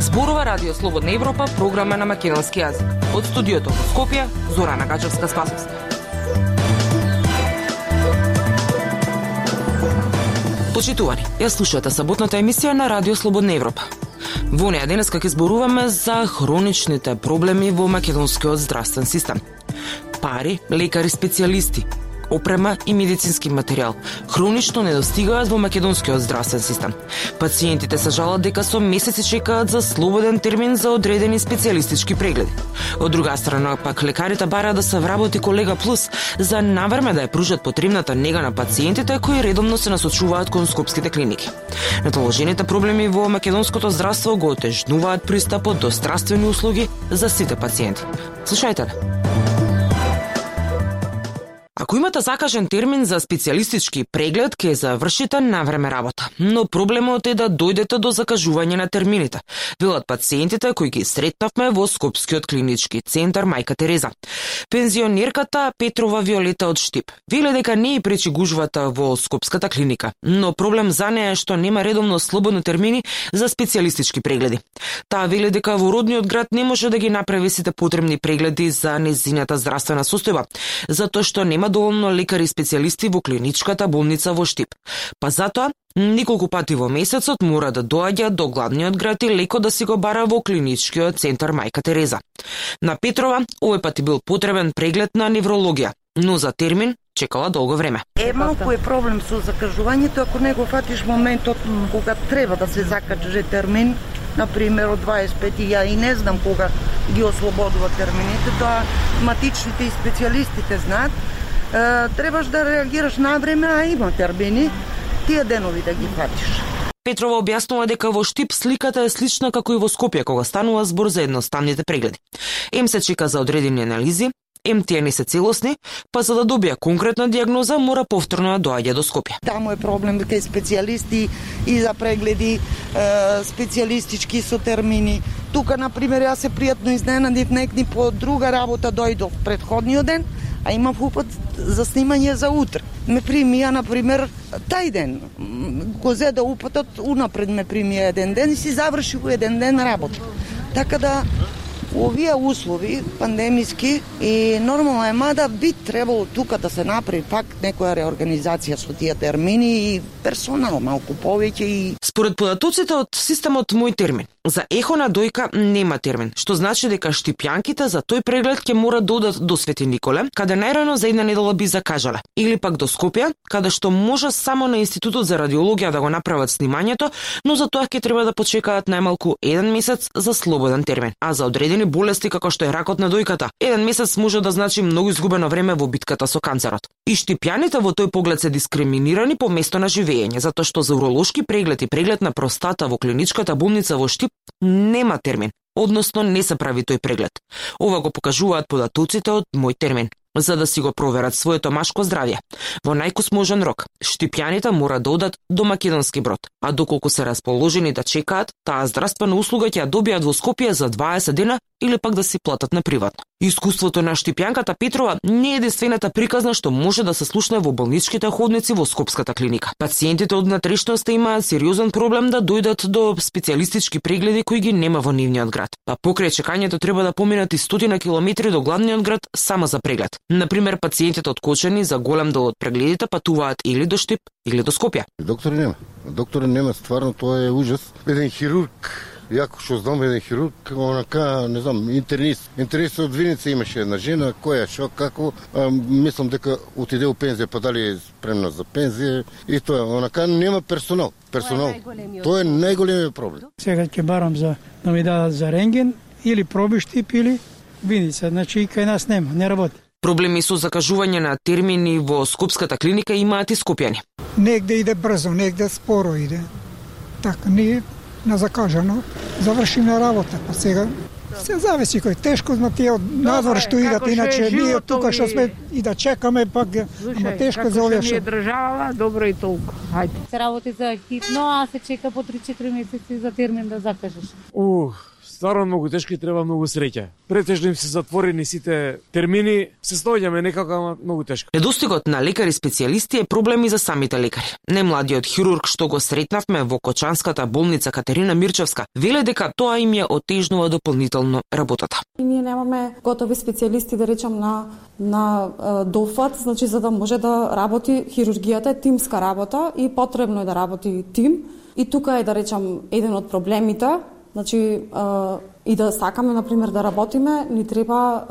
Зборува Радио Слободна Европа, програма на македонски јазик. Од студиото во Скопје, Зорана Гачевска Спасовска. Почитувани, ја слушате саботната емисија на Радио Слободна Европа. Во неја денеска ќе зборуваме за хроничните проблеми во македонскиот здравствен систем. Пари, лекари специјалисти, опрема и медицински материјал хронично недостигаат во македонскиот здравствен систем. Пациентите се жалат дека со месеци чекаат за слободен термин за одредени специјалистички прегледи. Од друга страна, пак лекарите бараат да се вработи колега плюс за навреме да ја пружат потребната нега на пациентите кои редовно се насочуваат кон скопските клиники. Натоложените проблеми во македонското здравство го отежнуваат пристапот до здравствени услуги за сите пациенти. Слушајте Ако имате закажен термин за специјалистички преглед, ќе завршите на време работа. Но проблемот е да дојдете до закажување на термините, велат пациентите кои ги сретнавме во Скопскиот клинички центар Мајка Тереза. Пензионерката Петрова Виолета од Штип веле дека не и пречи гужвата во Скопската клиника, но проблем за неа е што нема редовно слободни термини за специјалистички прегледи. Таа веле дека во родниот град не може да ги направи сите потребни прегледи за незината здравствена состојба, затоа што нема доволно лекари специјалисти во клиничката болница во Штип. Па затоа, неколку пати во месецот мора да доаѓа до главниот град и леко да си го бара во клиничкиот центар Мајка Тереза. На Петрова овој пат бил потребен преглед на неврологија, но за термин чекала долго време. Е, малку е проблем со закажувањето ако не го фатиш моментот кога треба да се закаже термин, на пример од 25 ја и не знам кога ги ослободува термините, тоа матичните и специјалистите знаат, требаш да реагираш на време, а има термини, тие денови да ги фатиш. Петрова објаснува дека во Штип сликата е слична како и во Скопје кога станува збор за едноставните прегледи. Ем се чека за одредени анализи, ем тие не се целосни, па за да добија конкретна диагноза мора повторно да доаѓа до Скопје. Таму е проблем дека специјалисти и за прегледи специјалистички со термини. Тука, на пример, јас се пријатно изненадив некни по друга работа дојдов предходниот ден, а имав упат за снимање за утре. Ме примија, на пример, тај ден. Го зеда упатот, унапред ме примија еден ден и си заврши во еден ден работа. Така да овие услови пандемиски и нормално е мада би требало тука да се направи пак некоја реорганизација со тие термини и персонал малку повеќе и Според податоците од системот Мој термин, за ехо на дојка нема термин, што значи дека штипјанките за тој преглед ќе мора да одат до Свети Николе, каде најрано за една недела би закажале, или пак до Скопје, каде што може само на Институтот за радиологија да го направат снимањето, но за тоа ќе треба да почекаат најмалку еден месец за слободен термин. А за одредени болести како што е ракот на дојката, еден месец може да значи многу изгубено време во битката со канцерот. И штипјаните во тој поглед се дискриминирани по место на живеење, затоа што за уролошки преглед и преглед на простата во клиничката болница во Штип нема термин, односно не се прави тој преглед. Ова го покажуваат податоците од мој термин за да си го проверат своето машко здравје. Во најкосможен рок, штипјаните мора да одат до македонски брод, а доколку се расположени да чекаат, таа здравствена услуга ќе ја добијат во Скопје за 20 дена или пак да си платат на приватно. Искуството на Штипјанката Петрова не е единствената приказна што може да се слушне во болничките ходници во Скопската клиника. Пациентите од внатрешноста имаат сериозен проблем да дојдат до специјалистички прегледи кои ги нема во нивниот град. Па покрај чекањето треба да поминат и стотина километри до главниот град само за преглед. Например, пациентите од Кочани за голем дел од прегледите патуваат или до Штип, или до Скопје. Доктор нема. доктор нема, стварно тоа е ужас. Еден хирург Јако што знам еден хирург, онака, не знам, интернист. Интернист од Виница имаше една жена, која, шо, како, а, мислам дека отиде у пензија, па дали е спремна за пензија и тоа, онака нема персонал. Персонал. Тоа е најголемиот проблем. Сега ќе барам за да ми дадат за ренген или пробиштип или Виница, значи и кај нас нема, не работи. Проблеми со закажување на термини во Скопската клиника имаат и скопјани. Негде иде брзо, негде споро иде. Така, ние на закажано завршиме работа, па сега се зависи кој тешко на тие од надвор што идат, иначе ние тука што сме и да чекаме пак ама тешко за овие што. држава, добро и толку. Хајде. Се работи за хитно, а се чека по 3-4 месеци за термин да закажеш. Ух, стварно многу тешко и треба многу среќа. Претежно им се затворени сите термини, се снаоѓаме некако, ама многу тешко. Недостигот на лекари специјалисти е проблем и за самите лекари. Немладиот хирург што го сретнавме во Кочанската болница Катерина Мирчевска веле дека тоа им ја отежнува дополнително работата. И ние немаме готови специјалисти да речам на на дофат, значи за да може да работи хирургијата е тимска работа и потребно е да работи тим. И тука е да речам еден од проблемите Значи, и да сакаме на пример да работиме, ни треба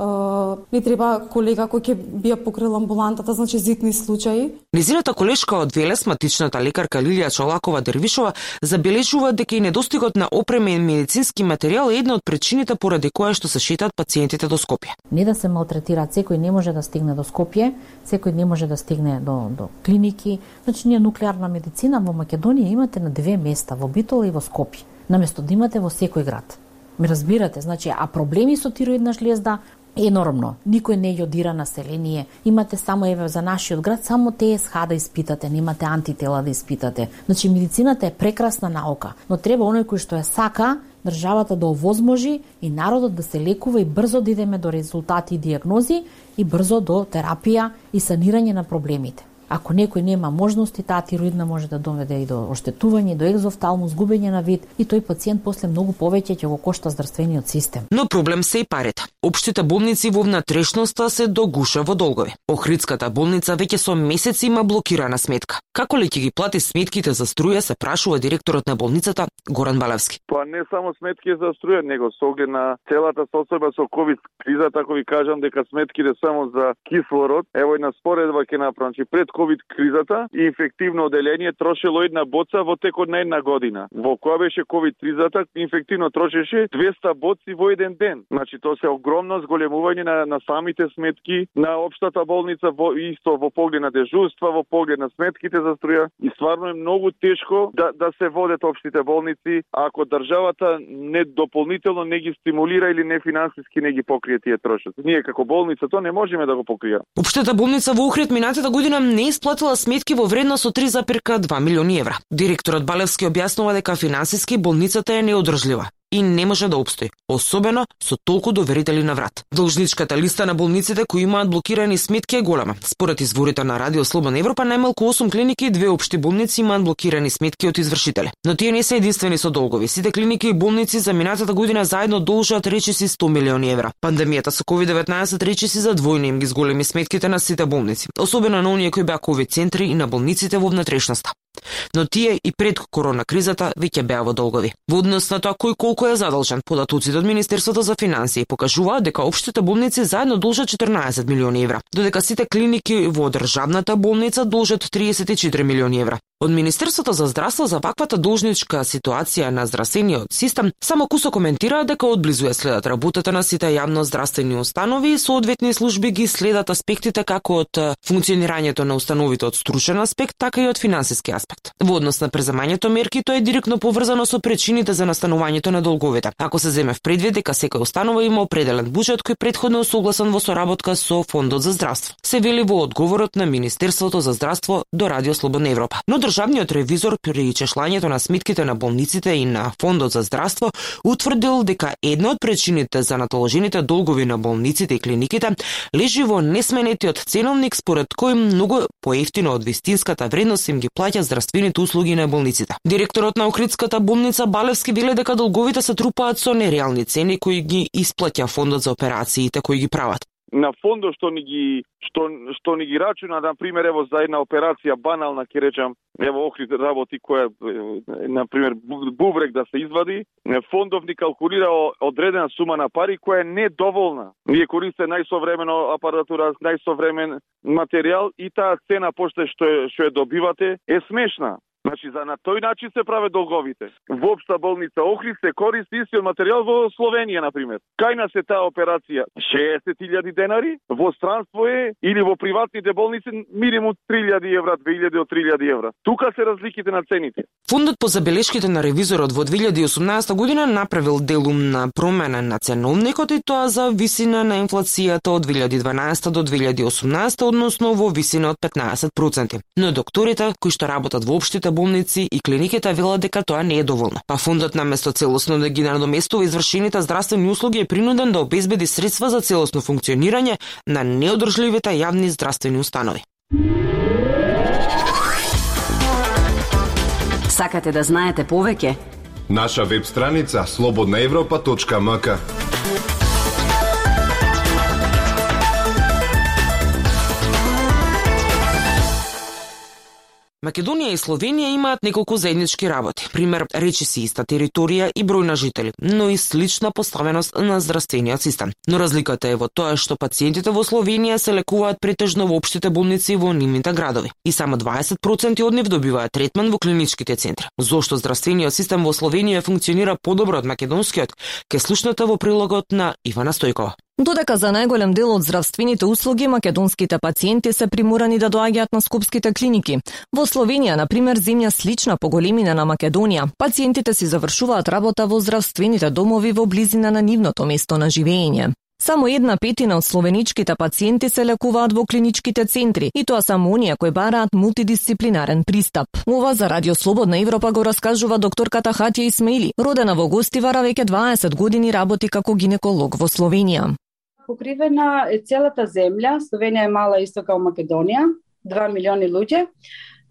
ни треба колега кој ќе би покрил амбулантата, значи зитни случаи. Низината колешка од Велес, матичната лекарка Лилија Чолакова Дервишова, забележува дека и недостигот на опрема и медицински материјал е една од причините поради која што се шетат пациентите до Скопје. Не да се малтретираат, секој не може да стигне до Скопје, секој не може да стигне до, до клиники. Значи, ние нуклеарна медицина во Македонија имате на две места, во Битола и во Скопје, наместо да имате во секој град. Ме разбирате, значи, а проблеми со тироидна жлезда енормно. Никој не јодира население. Имате само еве за нашиот град само ТСХ да испитате, немате антитела да испитате. Значи медицината е прекрасна наука, но треба оној кој што ја сака државата да овозможи и народот да се лекува и брзо да идеме до резултати и диагнози и брзо до терапија и санирање на проблемите. Ако некој нема можности, таа тироидна може да доведе и до оштетување, до екзофталмо, згубење на вид и тој пациент после многу повеќе ќе го кошта здравствениот систем. Но проблем се и парите. Општите болници во внатрешноста се догуша во долгови. Охридската болница веќе со месеци има блокирана сметка. Како ли ќе ги плати сметките за струја, се прашува директорот на болницата Горан Балевски. Тоа не само сметки за струја, него со оглед на целата состојба со ковид кризата, ако ви кажам дека сметките само за кислород, ево една споредба ќе направам, значи пред ковид кризата и инфективно оделение трошело една боца во текот на една година. Во која беше ковид кризата, инфективно трошеше 200 боци во еден ден. Значи тоа се огромно зголемување на, на самите сметки на општата болница во исто во поглед на дежурства, во поглед на сметките за струја и стварно е многу тешко да да се водат општите болници ако државата не дополнително не ги стимулира или не финансиски не ги покрие тие трошоци. Ние како болница тоа не можеме да го покриеме. Општата болница во Охрид минатата година не исплатила сметки во вредност од 3,2 милиони евра. Директорот Балевски објаснува дека финансиски болницата е неодржлива и не може да обстои, особено со толку доверители на врат. Должничката листа на болниците кои имаат блокирани сметки е голема. Според изворите на Радио Слободна Европа, најмалку 8 клиники и две општи болници имаат блокирани сметки од извршители. Но тие не се единствени со долгови. Сите клиники и болници за минатата година заедно должат речиси 100 милиони евра. Пандемијата со COVID-19 речиси за двојни им ги зголеми сметките на сите болници, особено на оние кои беа COVID центри и на болниците во внатрешноста. Но тие и пред корона кризата веќе беа во долгови. Во однос на тоа кој колку е задолжен, податоците од Министерството за финансии покажуваат дека општите болници заедно должат 14 милиони евра, додека сите клиники во државната болница должат 34 милиони евра. Од Министерството за здравство за ваквата должничка ситуација на здравствениот систем само кусо коментира дека одблизу ја следат работата на сите јавно здравствени установи и соодветни служби ги следат аспектите како од функционирањето на установите од стручен аспект, така и од финансиски аспект. Во однос на преземањето мерки, тоа е директно поврзано со причините за настанувањето на долговите. Ако се земе в предвид дека секоја установа има определен буџет кој предходно е согласен во соработка со Фондот за здравство, се вели во одговорот на Министерството за здравство до Радио Слободна Европа. Но Државниот ревизор при чешлањето на сметките на болниците и на Фондот за здравство утврдил дека една од причините за натоложените долгови на болниците и клиниките лежи во несменетиот ценовник според кој многу поевтино од вистинската вредност им ги плаќа здравствените услуги на болниците. Директорот на Охридската болница Балевски веле дека долговите се трупаат со нереални цени кои ги исплаќа фондот за операциите кои ги прават на фондо што ни ги што што ни ги рачуна на пример ево за една операција банална ќе речам ево Охрид работи која на пример бубрек да се извади фондов ни калкулира одредена сума на пари која е недоволна. Ние користе најсовремено апаратура најсовремен материјал и таа цена пошто што што е добивате е смешна. Значи, за на тој начин се праве долговите. Во општа болница Охрид се користи истиот материјал во Словенија, например. Кај нас е таа операција 60.000 денари, во странство е или во приватните болници минимум 3.000 евра, 2.000 од 3.000 евра. Тука се разликите на цените. Фондот по забелешките на ревизорот во 2018 година направил делум на промена на ценовникот и тоа за висина на инфлацијата од 2012 до 2018, односно во висина од 15%. Но докторите кои што работат во општите болници и клиниките велат дека тоа не е доволно. Па фондот наместо целосно да ги надоместува извршените здравствени услуги е принуден да обезбеди средства за целосно функционирање на неодржливите јавни здравствени установи. Сакате да знаете повеќе? Наша веб страница слободнаевропа.мк Македонија и Словенија имаат неколку заеднички работи. Пример, речи си иста територија и број на жители, но и слична поставеност на здравствениот систем. Но разликата е во тоа што пациентите во Словенија се лекуваат претежно во општите болници во нивните градови и само 20% од нив добиваат третман во клиничките центри. Зошто здравствениот систем во Словенија функционира подобро од македонскиот, ке слушнете во прилогот на Ивана Стојкова. Додека за најголем дел од здравствените услуги македонските пациенти се приморани да доаѓаат на скопските клиники. Во Словенија, на пример, земја слична по големина на Македонија, пациентите си завршуваат работа во здравствените домови во близина на нивното место на живење. Само една петина од словеничките пациенти се лекуваат во клиничките центри, и тоа само оние кои бараат мултидисциплинарен пристап. Ова за Радио Слободна Европа го раскажува докторката Хатија Исмаили, родена во Гостивара веќе 20 години работи како гинеколог во Словенија покривена е целата земја, Словенија е мала исто како Македонија, 2 милиони луѓе,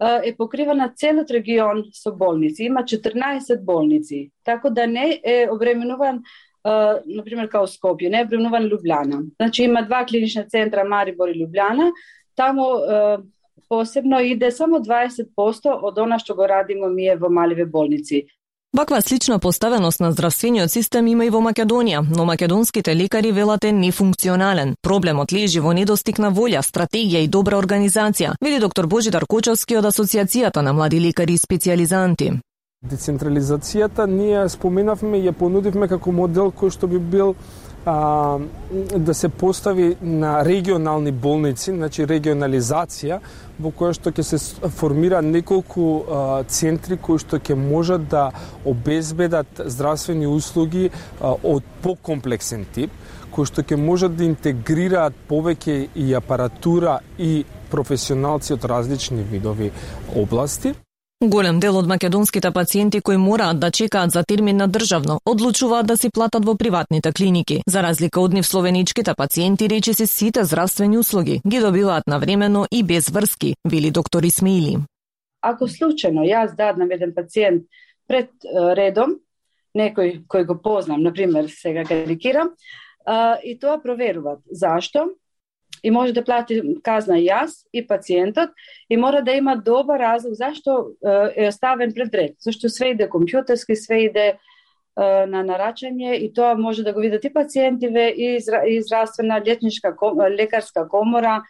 е покривена целот регион со болници. Има 14 болници, така да не е обременуван на пример као Скопје, не е обременуван Лубљана. Значи има два клинични центра Марибор и Лубљана. таму посебно иде само 20% од она што го радиме ние во маливе болници. Ваква слична поставеност на здравствениот систем има и во Македонија, но македонските лекари велат е нефункционален. Проблемот лежи во недостиг на волја, стратегија и добра организација, вели доктор Божидар Кочовски од Асоциацијата на млади лекари и специализанти. Децентрализацијата ние споменавме и ја понудивме како модел кој што би бил а, да се постави на регионални болници, значи регионализација, во која што ќе се формира неколку а, центри кои што ќе можат да обезбедат здравствени услуги а, од покомплексен тип, кои што ќе можат да интегрираат повеќе и апаратура и професионалци од различни видови области. Голем дел од македонските пациенти кои мораат да чекаат за термин на државно, одлучуваат да си платат во приватните клиники. За разлика од нив словеничките пациенти рече се сите здравствени услуги ги добиваат навремено и без врски, вели доктор Исмаили. Ако случајно јас дадам еден пациент пред редом, некој кој го познам, на пример, сега карикирам, и тоа проверуваат. Зашто? И може да плати казна јас и пациентот и мора да има добар разлог зашто е ставен пред ред. Зашто све иде компјутерски, све иде на нарачање и тоа може да го видат и пациентиве и здравствена летничка лекарска комора,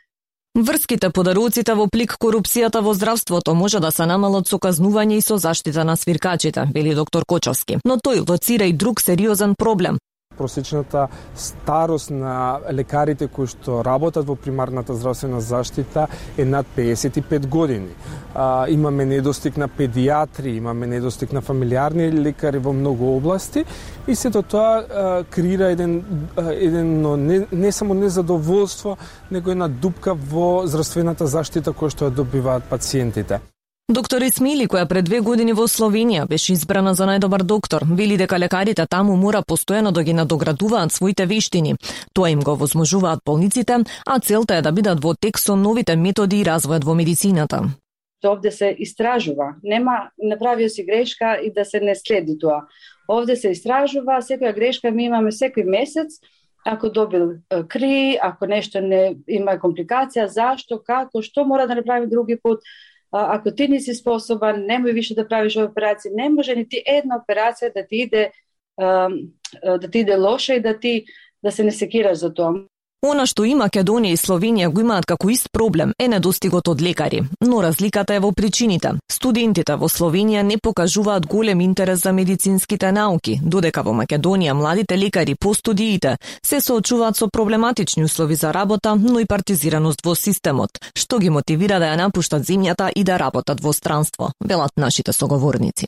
Врските подаруците во плик корупцијата во здравството може да се намалат со казнување и со заштита на свиркачите, вели доктор Кочовски. Но тој лоцира и друг сериозен проблем просечната старост на лекарите кои што работат во примарната здравствена заштита е над 55 години. А, имаме недостиг на педиатри, имаме недостиг на фамилиарни лекари во многу области и сето тоа а, креира еден, а, еден но не, не само незадоволство, него една дупка во здравствената заштита која што ја добиваат пациентите. Доктор Исмили, која пред две години во Словенија беше избрана за најдобар доктор, вели дека лекарите таму мора постојано да ги надоградуваат своите вештини. Тоа им го возможуваат болниците, а целта е да бидат во тек со новите методи и развојот во медицината. Овде се истражува. Нема направио си грешка и да се не следи тоа. Овде се истражува, секоја грешка ми имаме секој месец, ако добил кри, ако нешто не има компликација, зашто, како, што мора да направи други пат, ako ti nisi sposoban, nemoj više da praviš ove operacije, ne može niti jedna operacija da ti ide, um, da ti ide loše i da ti da se ne sekiraš za to. Она што и Македонија и Словенија го имаат како ист проблем е недостигот од лекари, но разликата е во причините. Студентите во Словенија не покажуваат голем интерес за медицинските науки, додека во Македонија младите лекари по студиите се соочуваат со проблематични услови за работа, но и партизираност во системот, што ги мотивира да ја напуштат земјата и да работат во странство, велат нашите соговорници.